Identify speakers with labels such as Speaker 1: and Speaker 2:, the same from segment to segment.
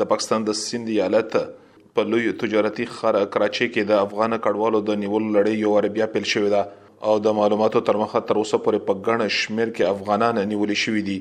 Speaker 1: د پاکستان د سند ایالت په لوی تجارتي ښار کراچۍ کې د افغان کډوالو د نیولو لړۍ یو وار بیا پیل شوې ده او د معلوماتو تر مخه تر اوسه پورې په ګڼ شمیر کې افغانان نیول شوي دي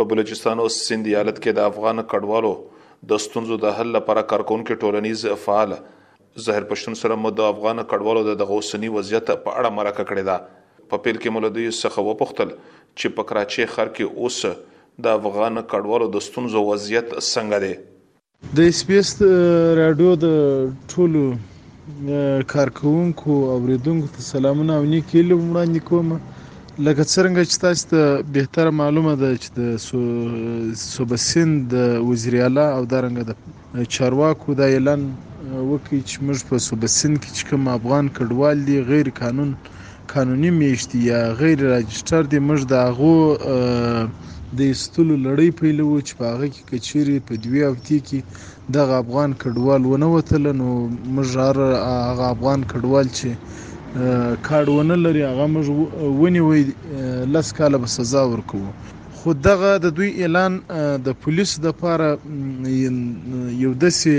Speaker 1: په بلوچستان او سند ایالت کې د افغان کډوالو د ستونزو د حل لپاره کارکونکو ټولنیز فعال ظاهر پښتون سره مو د افغان کډوالو د دغه اوسني وضعیت په اړه مرکه کړې ده. په پیل کې مو له دوی څخه وپوښتل چې په کراچۍ ښار کې اوس د افغان کډوالو د ستونزو وضعیت څنګه دی؟
Speaker 2: د اسبیس راډیو د ټولو کارکوونکو او اوریدونکو ته سلامونه او نیک هیلې وړاندې کوم. لکه څرنګه چې تاسو ته بهتره معلومه ده چې د سوبسین د وزیراعلی او دارنګه د چارواکو دا اعلان وکړ چې موږ په صوبه سند کې چې کوم افغان کډوال دي غیر قانون قانوني میشتي یا غیر راجسټر دي موږ د هغو د ایستلو لړۍ پیلوو چې په هغه کې که چیرې په دوې هفتې کې دغه افغان کډوال ونه وتله نو موږ هر هغه افغان کډوال چې کارډ ونه لري هغه موږ ونیوی لس کاله به سزا ورکوو خو دغه د دوی اعلان د پولیسو لپاره یو داسې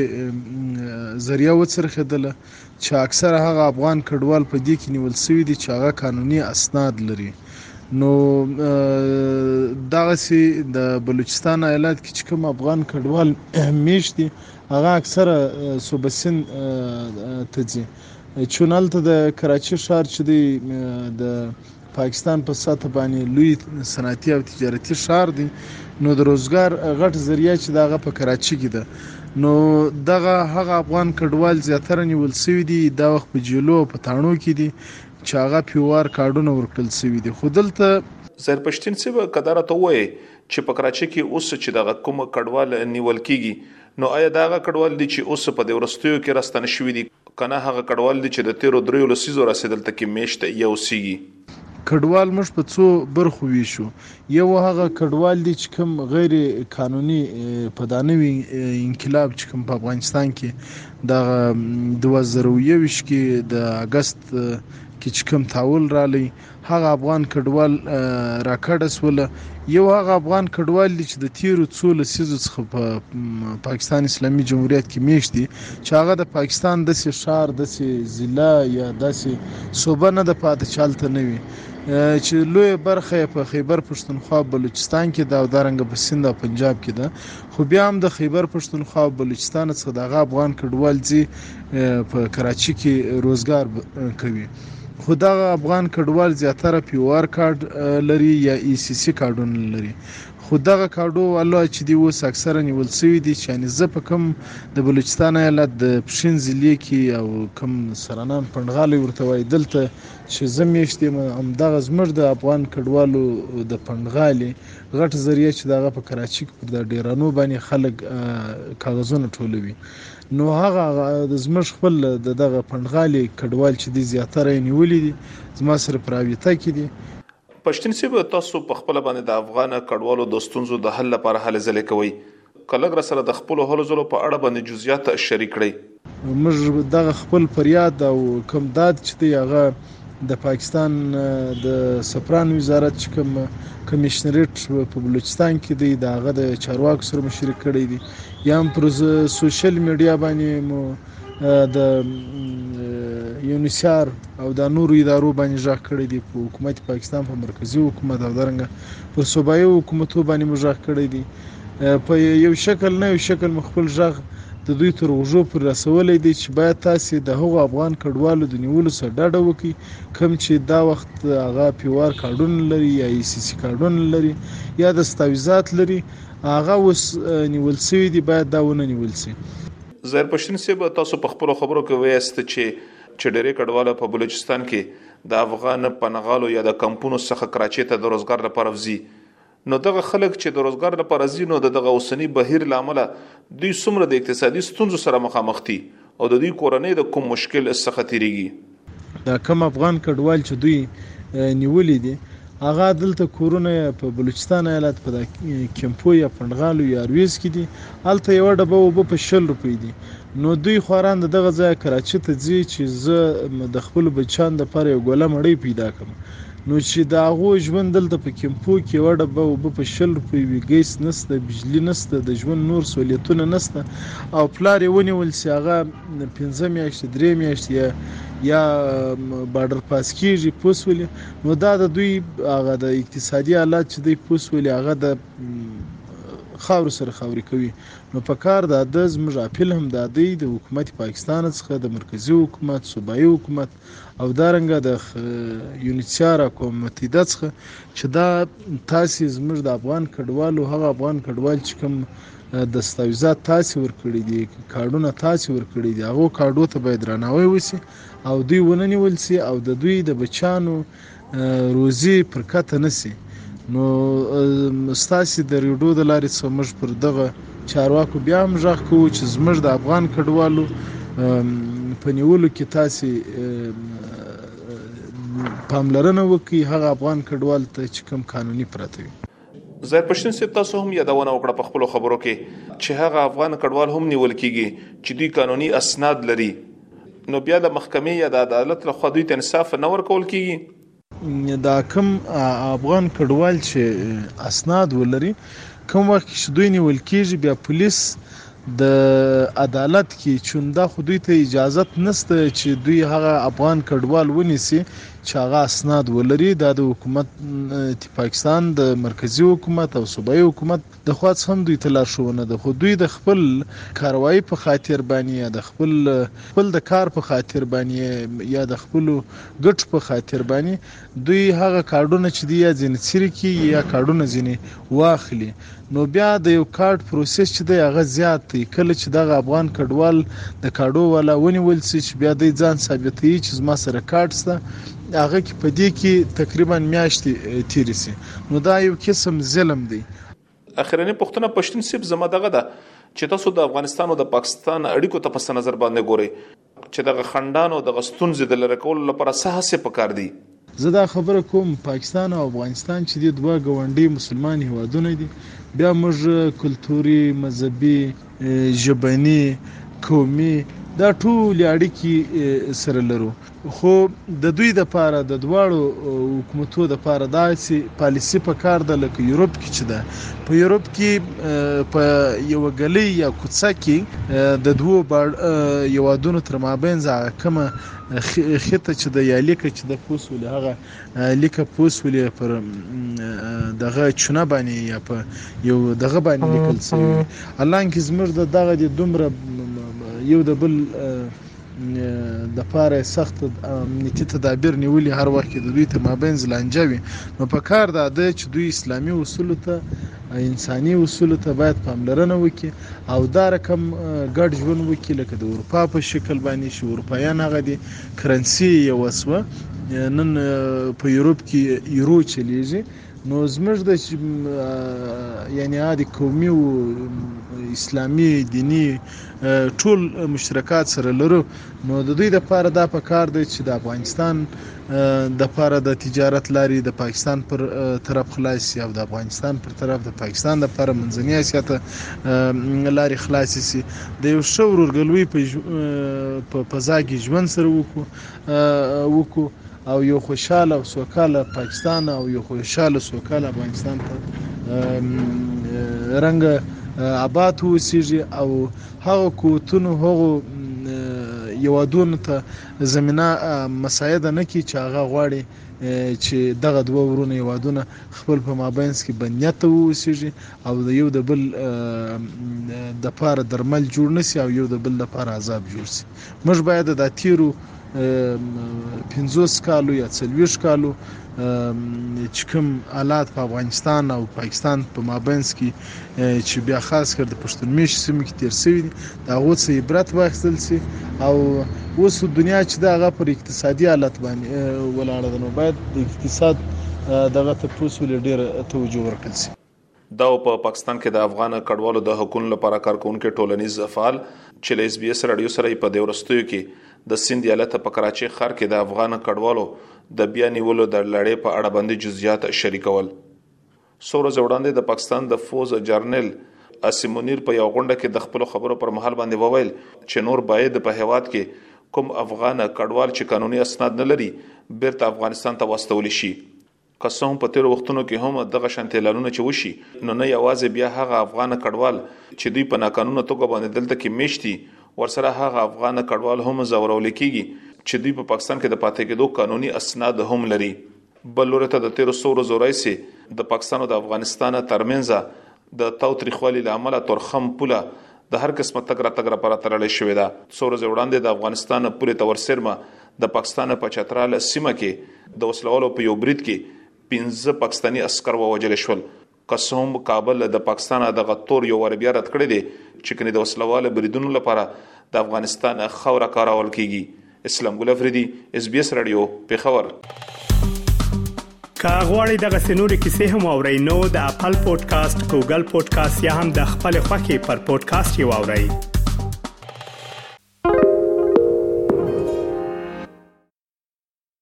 Speaker 2: ذریعه وڅرخېدله چې اکثره هغه افغان کډوال په دې کې نیول شوي دي چې هغه قانوني اسناد لري نو دغسې د بلوچستان ایالات کې چې کوم افغان کډوال میشت دي هغه اکثره صوبه سند ته ځي چون هلته د کراچي ښار چې دی د پاکستان په سطح باندې لوی صنعتي او تجارتي ښار دی نو د روزګار غټ ذریعه چې دغه په کراچي کې ده نو دغه هغه افغان کډوال زیاتره نیول شوي دي دا وخت په جیلو او په تاڼو کې دي چې هغه پیوار کارډونه ورکړل شوي دي خو دلته
Speaker 1: زهیر پشتین صیب که دا راته ووایې چې په کراچۍ کې اوس چې دغه کوم کډوال نیول کیږي نو ایا دا هغه کډوال دي چې اوس په دې وروستیو کې راستانه شوي دي که نه هغه کډوال دي چې د تېرو دریو لسیزو راسې دلته کې مېشت یا اوسېږي؟
Speaker 2: کډوال موږ په څو برخو وېشو، یو هغه کډوال دي چې کوم غیر قانوني په دا نوي انقلاب چې کوم په افغانستان کې دا دوه زره او یوویشت کې د اګست کې چې کوم تحول راغلی، هغه افغان کډوال راکډه سول یو هغه افغان کډوال دي چې د تیرو څو لسیزو څخه په پاکستان اسلامي جمهوریت کې میشت دي چې هغه د پاکستان داسې ښار داسې ضلع یا داسې صوبه نه ده پاتې چې هلته نه وي چې لوی برخه یې په خیبر پښتونخوا بلوچستان کې ده او دارنګه په سند او پنجاب کې ده خو بیا هم د خیبر پښتونخوا او بلوچستان څخه د هغه افغان کډوال ځي په کراچي کې روزګار کوي خو دغه افغان کډوال زیاتره پیو ار کارډ لري یا ای سی سی کارډونه لري خو دغه کارډو والا چې دی اوس اکثره نیول شوي دي چې یعنی زه په کوم د بلوچستان ایالت د پښین ضلع کې او کوم سرانان پنډغالی ورته وایي دلته چې زه میشت یم همدغه زموږ د افغان کډوالو د پنډغالي غټ ذریعه چې دغه په کراچي کې پر د ډیرانو باندې خلک کاغذونه ټولوي نو هغه زموږ خپل د دغه پنډغالي کډوال چې دي زیاتره یې نیولي دي زما سره په رابطه کې دي.
Speaker 1: پښتین صیب تاسو په خپله باندې د افغان کډوالو د ستونزو د حل لپاره هلې ځلې کوئ، که لږ راسره د خپلو هلو ځلو په اړه باندې جزیات شریک کړئ؟
Speaker 2: موږ دغه خپل فریاد او کوم داد چې دی هغه. د پاکستان د سپران وزارت چې کوم کمشنریټ په بلوچستان کې دی دا غد چارواکو سره مشرک کړی دی یا هم پر سوشل میډیا باندې مو د یونیسار او د نورو ادارو باندې ځخ کړی دی په حکومت پاکستان په مرکزی حکومت او درنګ پر صوبایي حکومتو باندې مو ځخ کړی دی په یو شکل نه یو شکل مو خپل ږغ د دوی تر غوږو پر رسولی دی چې باید تاسې د هغو افغان کډوالو د نیولو څخه ډډه وکړي کوم چې دا وخت هغه پیوار کارډونه لري یا ای سی سی کارډونه لري یا دستاویزات لري هغه اوس نیول سوي دي باید دا ونه نیول سي
Speaker 1: زهر پښتین صاحب تاسو په خپل خبرو کې ویاست چې چې ډېری کډواله په بلوچستان کې د افغان پنغالو یا د کمپونو څخه کراچۍ ته د روزګار لپاره وځي نو دغه خلک چې د روزګار لپاره ځي نو د دغه اوسني بهیر له امله دوی څومره د اقتصادي ستونزو سره مخامخ دي او د دوی کورنۍ د کوم مشکل څخه تیریږي.
Speaker 2: دا کم افغان کډوال چې دوی نیولي دي هغه دلته کورونه یې په بلوچستان ایالت په کیمپو یا پنډغالو یا ارویز کې دي هلته یوه ډبه اوبه په شل روپۍ دي نو دوی خواران د دغه ځایه کراچي ته ځي چې زه د خپلو بچیانو دپاره یو ګوله مړۍ پیدا کړم نو چی د هغو ژوند دلته په کیمپو کی یوه ډبه اوبه په شل روپی وی ګیس نسته بجلی نسته د ژوند نور سولیتونه نسته او پلار یې ونیول سی هغه پنځه میاشتی درې میاشتی یا یا بارډر پاس کیږي پوسولی نو دا د دوی هغه د اقتصادي حالات چې دوی پوسولی هغه د خاور سره خاوري کوي نو په کار دا د زموږ اپیل هم دا دی د حکومت پاکستان څخه د مرکزی حکومت صوبایي حکومت او دا رنګه د یونیچارا کوم متیده څخه چې دا تاسو زموږ د افغان کډوالو هغه افغان کډوال چې کوم دستاویزات تاسو ورکړي دي کارډونه تاسو ورکړي دي هغه کارډو ته باید درناوی وسی او دوی وننیول سي او د دوی د بچانو روزي پر کته نسی نو ستاسو د ریډو د لارې څخه موږ پر دغه چارواکو بیا هم غږ کوو چې زموږ د افغان کډوالو په نیولو کې تاسو پاملرنه وکړئ هغه افغان کډوال ته چې کوم قانوني پراته وي
Speaker 1: ظاهر پښتون صاحب تاسو هم یادونه وکړه په خپل خبرو کې چې هغه افغان کډوال هم نیول کیږي چې دوی قانوني اسناد لري نو بیا د محکمې یا د عدالت له خوا دوی ته انصاف نه ورکول کیږي
Speaker 2: دا کوم افغان کډوال چې اسناد ولري کوم وخت چې دوی نیول کیږي بیا پولیس د عدالت کې چون دا خو دوی ته اجازت نسته چې دوی هغه افغان کډوال ونیسي چې هغه اسناد ولري دا د حکومت د پاکستان د مرکزی حکومت او صوبایي حکومت د خوا څخه هم دوی ته لارښوونه ده خو دوی د خپل کاروایی په خاطر باندې یا د خپل خپل د کار په خاطر باندې یا د خپل ګټو په خاطر باندې دوی هغه کارډونه چې دی یا ځینې څیرې کی یا کارډونه ځینې واخلي نو بیا د یو کارډ پروسس چې دی هغه زیات دی کله چې دغه افغان کډوال د کارډو والا ونیول سي چې بیا دی ځان ثابتوي چې زما سره کارډ سته هغه کې په دې کې تقریبا میاشتې تیرې سي نو دا یو قسم ظلم دی
Speaker 1: اخرنی پښتنه پښتون سیب زما دغه ده چې تاسو د افغانستان او د پاکستان اړیکو ته په نظر باندې ګورئ چې دغه خندانو دغه ستونزې د لره کولو لپاره څه هڅې پکار دي
Speaker 2: زه دا خبره کوم پاکستان او افغانستان چې دي دوه ګاونډي مسلمان هیوادونه دي بیا موږ کلتوري مذهبي ژبني قومي دا ټول اړیکی سره لرو خو د دوی د پاره د دواړو حکومتو د پاره داسې پالیسی په کار ده لکه یورپ کې چې ده په یورپ کې په یو غلې یا کوڅه کې د دوو بار یوادونو تر مابین ځای کومه خته چې د یا لیکه چې د پوسول هغه لیکه پوسول پر دغه چونه باندې یا په یو دغه باندې لیکل شوی الان کې زمر د دغه د دومره یو د بل دپاره یې سخت امنیتي تدابیر نیولي، هر وخت چې د دوی تر مابینځ لانجه وي، نو په کار دا ده چې دوی اسلامي اصولو ته، انساني اصولو ته باید پاملرنه وکړي او دا رقم ګډ ژوند وکړي لکه د اروپا په شکل باندې چې اروپایان هغه دي کرنسي یې یوه شوه، نن په یورپ کې یورو چلېږي. نو زموږ د یعنی عادي قومي او اسلامي دیني ټول مشترکات سره لرو نو د دوی لپاره دا په کار دی چې د افغانستان د لپاره د تجارت لاري د پاکستان پر طرف خلاص شي او د افغانستان پر طرف د پاکستان لپاره منځنۍ اسیا ته لاري خلاص شي د یو شور ورګلوي په فضا کې ژوند سره وکړو وکړو او یو خوشاله او سوکاله پاکستان او یو خوشاله سوکاله افغانستان ته رنګ آباد وسیږي او هغه کوتونو هغه یوادونو ته زمينه مساعده نه کی چې هغه غواړي چې دغه دوه ورونه یوادونه خپل په مابینس کې بنیت ته ووسیږي او د یو د بل د پاره درمل جوړ نسی او یو د بل د پاره عذاب جوړ سی موږ باید د تیرو پنځوس کالو یا څلوېښت کالو چې کوم حالات په افغانستان او پاکستان په مابینس کې چې بیا خاص کر د پښتون میشت سیمو کې تیر شوی دا هغه څه عبرت واخیستل شي او اوس دنیا چې دا هغه پر اقتصادي حالت باندې ولاړه ده نو باید د اقتصاد دغه ته پوسول ډیر توجه ورکړي ده
Speaker 1: او په پاکستان کې د افغان کډوالو د حقونو لپاره کارکوونکی ټولنیز فعال چې له اس بي اس راډیو سره یې په دې ورستیو کې د سند ایالت په کراچۍ ښار کې د افغان کډوالو د بیا نیولو د لړۍ په اړه باندې جزئیات شریکول څو ورځې وړاندې د پاکستان د فوز جرنل اسیم منیر په یو غونډه کې د خپل خبرو پر مهال باندې وویل چې نور باید په هیواد کې کوم افغان کډوال چې قانوني اسناد نه لري بیرته افغانستان ته واستول شي که څه هم په تېرو وختونو کې هم دغه شانتې اعلانونه چې وشي نو نه یوازې بیا هغه افغانه کډوال چې دوی په ناقانونه توګه باندې دلته کې میشت دي ورسره هغه افغانه کډوال هم ځورول کېږي چې دوی په پاکستان کې د پاتې کېدو قانوني اسناد هم لري بل لوري ته د تېرو څو ورځو راهیسې د پاکستان او د افغانستان ترمنځ د تاوتریخوالي له امله تورخم پوله د هر قسمه تګ راتګ لپاره تړل شوې ده. څو ورځې وړاندې د افغانستان پولې ته ورڅېرمه د پاکستان په چترال سیمه کې د وسلهوالو په یو برید کې پنځه پاکستاني عسکر ووژل شول. که څه هم کابل د پاکستان دغه تور یو وار بیا رد کړی دی چې کني د وسلهوالو بریدونو لپاره د افغانستان خاوره کارول کېږي. اسلام ګل افریدي اس بي اس رادیو پیښور که
Speaker 3: غواړئ دغه سنوري کیسې هم او رینو د خپل پودکاسټ ګوګل پودکاسټ یا هم د خپل خاكي پر پودکاسټ یو اورئ